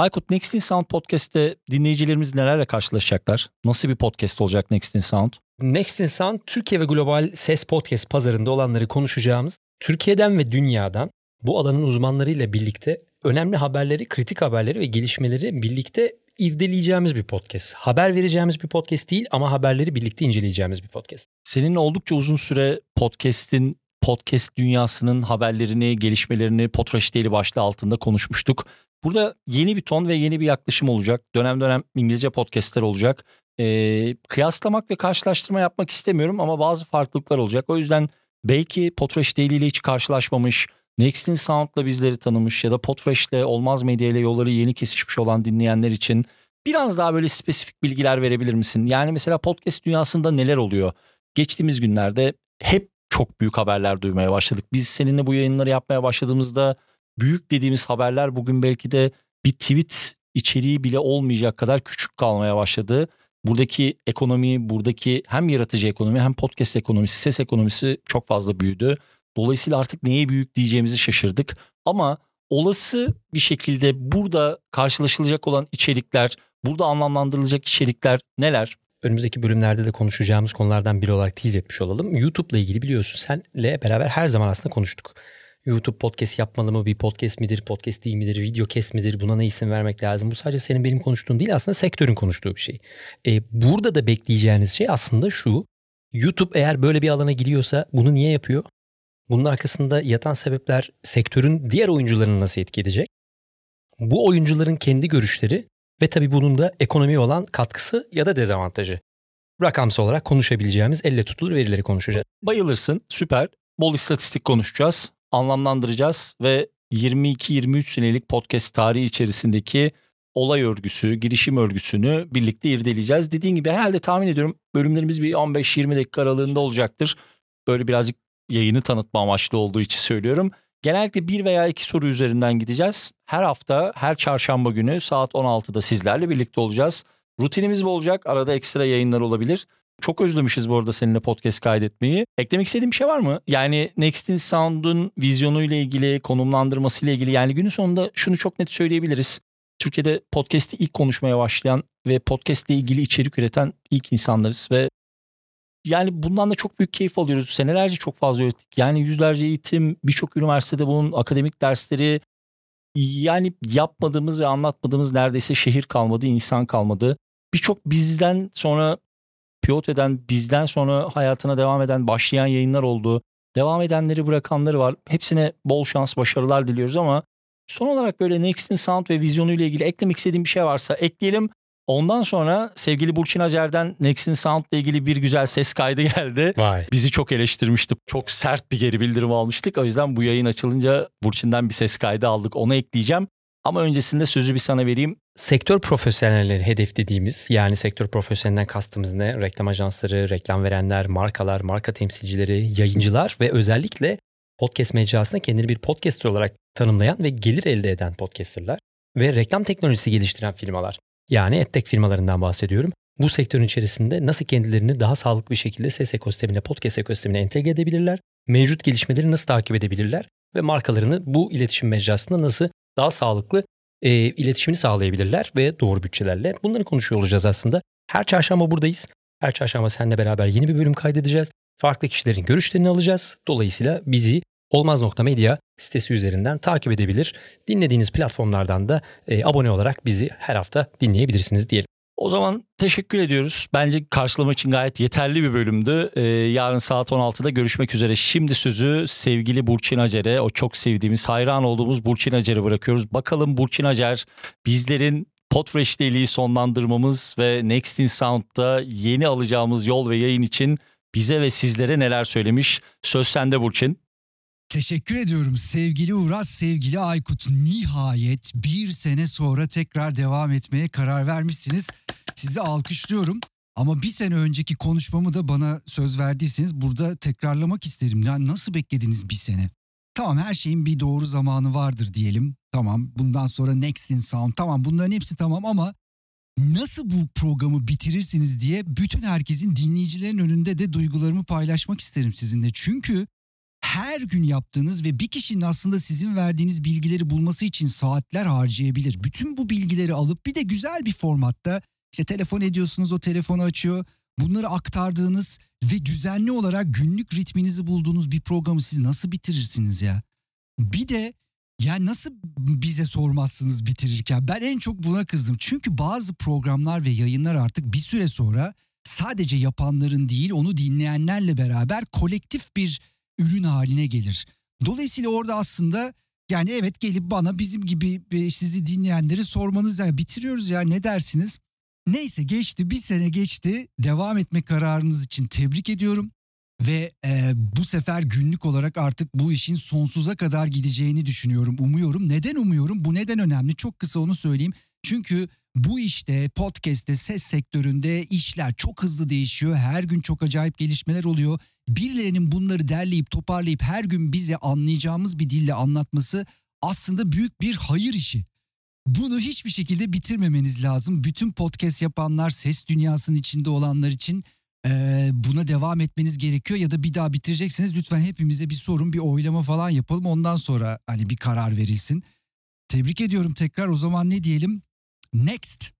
Aykut Next in Sound podcast'te dinleyicilerimiz nelerle karşılaşacaklar? Nasıl bir podcast olacak Next in Sound? Next in Sound Türkiye ve global ses podcast pazarında olanları konuşacağımız, Türkiye'den ve dünyadan bu alanın uzmanlarıyla birlikte önemli haberleri, kritik haberleri ve gelişmeleri birlikte irdeleyeceğimiz bir podcast. Haber vereceğimiz bir podcast değil ama haberleri birlikte inceleyeceğimiz bir podcast. Seninle oldukça uzun süre podcast'in podcast dünyasının haberlerini, gelişmelerini Potraş Daily başlığı altında konuşmuştuk. Burada yeni bir ton ve yeni bir yaklaşım olacak. Dönem dönem İngilizce podcastler olacak. Ee, kıyaslamak ve karşılaştırma yapmak istemiyorum ama bazı farklılıklar olacak. O yüzden belki Potraş Daily ile hiç karşılaşmamış, Next'in Sound'la bizleri tanımış ya da Podfresh'le Olmaz Medya ile yolları yeni kesişmiş olan dinleyenler için biraz daha böyle spesifik bilgiler verebilir misin? Yani mesela podcast dünyasında neler oluyor? Geçtiğimiz günlerde hep çok büyük haberler duymaya başladık. Biz seninle bu yayınları yapmaya başladığımızda büyük dediğimiz haberler bugün belki de bir tweet içeriği bile olmayacak kadar küçük kalmaya başladı. Buradaki ekonomi, buradaki hem yaratıcı ekonomi hem podcast ekonomisi, ses ekonomisi çok fazla büyüdü. Dolayısıyla artık neye büyük diyeceğimizi şaşırdık. Ama olası bir şekilde burada karşılaşılacak olan içerikler, burada anlamlandırılacak içerikler neler? Önümüzdeki bölümlerde de konuşacağımız konulardan biri olarak tease etmiş olalım. YouTube'la ilgili biliyorsun senle beraber her zaman aslında konuştuk. YouTube podcast yapmalı mı? Bir podcast midir? Podcast değil midir? Video kes midir? Buna ne isim vermek lazım? Bu sadece senin benim konuştuğum değil aslında sektörün konuştuğu bir şey. E, burada da bekleyeceğiniz şey aslında şu. YouTube eğer böyle bir alana giriyorsa bunu niye yapıyor? Bunun arkasında yatan sebepler sektörün diğer oyuncularını nasıl etki edecek? Bu oyuncuların kendi görüşleri ve tabii bunun da ekonomiye olan katkısı ya da dezavantajı. Rakamsal olarak konuşabileceğimiz elle tutulur verileri konuşacağız. Bayılırsın süper. Bol istatistik konuşacağız, anlamlandıracağız ve 22-23 senelik podcast tarihi içerisindeki olay örgüsü, girişim örgüsünü birlikte irdeleyeceğiz. Dediğin gibi herhalde tahmin ediyorum bölümlerimiz bir 15-20 dakika aralığında olacaktır. Böyle birazcık yayını tanıtma amaçlı olduğu için söylüyorum. Genellikle bir veya iki soru üzerinden gideceğiz. Her hafta, her çarşamba günü saat 16'da sizlerle birlikte olacağız. Rutinimiz bu olacak. Arada ekstra yayınlar olabilir. Çok özlemişiz bu arada seninle podcast kaydetmeyi. Eklemek istediğim bir şey var mı? Yani Next in Sound'un vizyonuyla ilgili, konumlandırmasıyla ilgili yani günün sonunda şunu çok net söyleyebiliriz. Türkiye'de podcast'i ilk konuşmaya başlayan ve podcast ile ilgili içerik üreten ilk insanlarız ve yani bundan da çok büyük keyif alıyoruz. Senelerce çok fazla öğrettik. Yani yüzlerce eğitim, birçok üniversitede bunun akademik dersleri yani yapmadığımız ve anlatmadığımız neredeyse şehir kalmadı, insan kalmadı. Birçok bizden sonra pivot eden, bizden sonra hayatına devam eden, başlayan yayınlar oldu. Devam edenleri bırakanları var. Hepsine bol şans, başarılar diliyoruz ama son olarak böyle Next'in sound ve vizyonu ile ilgili eklemek istediğim bir şey varsa ekleyelim. Ondan sonra sevgili Burçin Acer'den Next'in Sound ile ilgili bir güzel ses kaydı geldi. Vay. Bizi çok eleştirmişti. Çok sert bir geri bildirim almıştık. O yüzden bu yayın açılınca Burçin'den bir ses kaydı aldık. Onu ekleyeceğim. Ama öncesinde sözü bir sana vereyim. Sektör profesyonelleri hedeflediğimiz yani sektör profesyonelinden kastımız ne? Reklam ajansları, reklam verenler, markalar, marka temsilcileri, yayıncılar ve özellikle podcast mecrasında kendini bir podcaster olarak tanımlayan ve gelir elde eden podcasterlar ve reklam teknolojisi geliştiren firmalar. Yani edtech firmalarından bahsediyorum. Bu sektörün içerisinde nasıl kendilerini daha sağlıklı bir şekilde ses ekosistemine, podcast ekosistemine entegre edebilirler, mevcut gelişmeleri nasıl takip edebilirler ve markalarını bu iletişim mecrasında nasıl daha sağlıklı e, iletişimini sağlayabilirler ve doğru bütçelerle. Bunları konuşuyor olacağız aslında. Her çarşamba buradayız. Her çarşamba seninle beraber yeni bir bölüm kaydedeceğiz. Farklı kişilerin görüşlerini alacağız. Dolayısıyla bizi Olmaz.media sitesi üzerinden takip edebilir. Dinlediğiniz platformlardan da e, abone olarak bizi her hafta dinleyebilirsiniz diyelim. O zaman teşekkür ediyoruz. Bence karşılama için gayet yeterli bir bölümdü. Ee, yarın saat 16'da görüşmek üzere. Şimdi sözü sevgili Burçin Acer'e, o çok sevdiğimiz, hayran olduğumuz Burçin Acer'e bırakıyoruz. Bakalım Burçin Acer bizlerin Podfresh deliği sonlandırmamız ve Next in Sound'da yeni alacağımız yol ve yayın için bize ve sizlere neler söylemiş. Söz sende Burçin. Teşekkür ediyorum sevgili Uras, sevgili Aykut. Nihayet bir sene sonra tekrar devam etmeye karar vermişsiniz. Sizi alkışlıyorum. Ama bir sene önceki konuşmamı da bana söz verdiyseniz burada tekrarlamak isterim. Yani nasıl beklediniz bir sene? Tamam her şeyin bir doğru zamanı vardır diyelim. Tamam bundan sonra Next in Sound tamam bunların hepsi tamam ama nasıl bu programı bitirirsiniz diye bütün herkesin dinleyicilerin önünde de duygularımı paylaşmak isterim sizinle. Çünkü her gün yaptığınız ve bir kişinin aslında sizin verdiğiniz bilgileri bulması için saatler harcayabilir. Bütün bu bilgileri alıp bir de güzel bir formatta işte telefon ediyorsunuz o telefonu açıyor. Bunları aktardığınız ve düzenli olarak günlük ritminizi bulduğunuz bir programı siz nasıl bitirirsiniz ya? Bir de ya nasıl bize sormazsınız bitirirken? Ben en çok buna kızdım. Çünkü bazı programlar ve yayınlar artık bir süre sonra sadece yapanların değil onu dinleyenlerle beraber kolektif bir ürün haline gelir. Dolayısıyla orada aslında yani evet gelip bana bizim gibi e, sizi dinleyenleri sormanız ya bitiriyoruz ya ne dersiniz? Neyse geçti bir sene geçti devam etme kararınız için tebrik ediyorum. Ve e, bu sefer günlük olarak artık bu işin sonsuza kadar gideceğini düşünüyorum, umuyorum. Neden umuyorum? Bu neden önemli? Çok kısa onu söyleyeyim. Çünkü bu işte podcast'te ses sektöründe işler çok hızlı değişiyor. Her gün çok acayip gelişmeler oluyor. Birilerinin bunları derleyip toparlayıp her gün bize anlayacağımız bir dille anlatması aslında büyük bir hayır işi. Bunu hiçbir şekilde bitirmemeniz lazım. Bütün podcast yapanlar, ses dünyasının içinde olanlar için e, buna devam etmeniz gerekiyor ya da bir daha bitirecekseniz lütfen hepimize bir sorun, bir oylama falan yapalım. Ondan sonra hani bir karar verilsin. Tebrik ediyorum tekrar. O zaman ne diyelim? Next.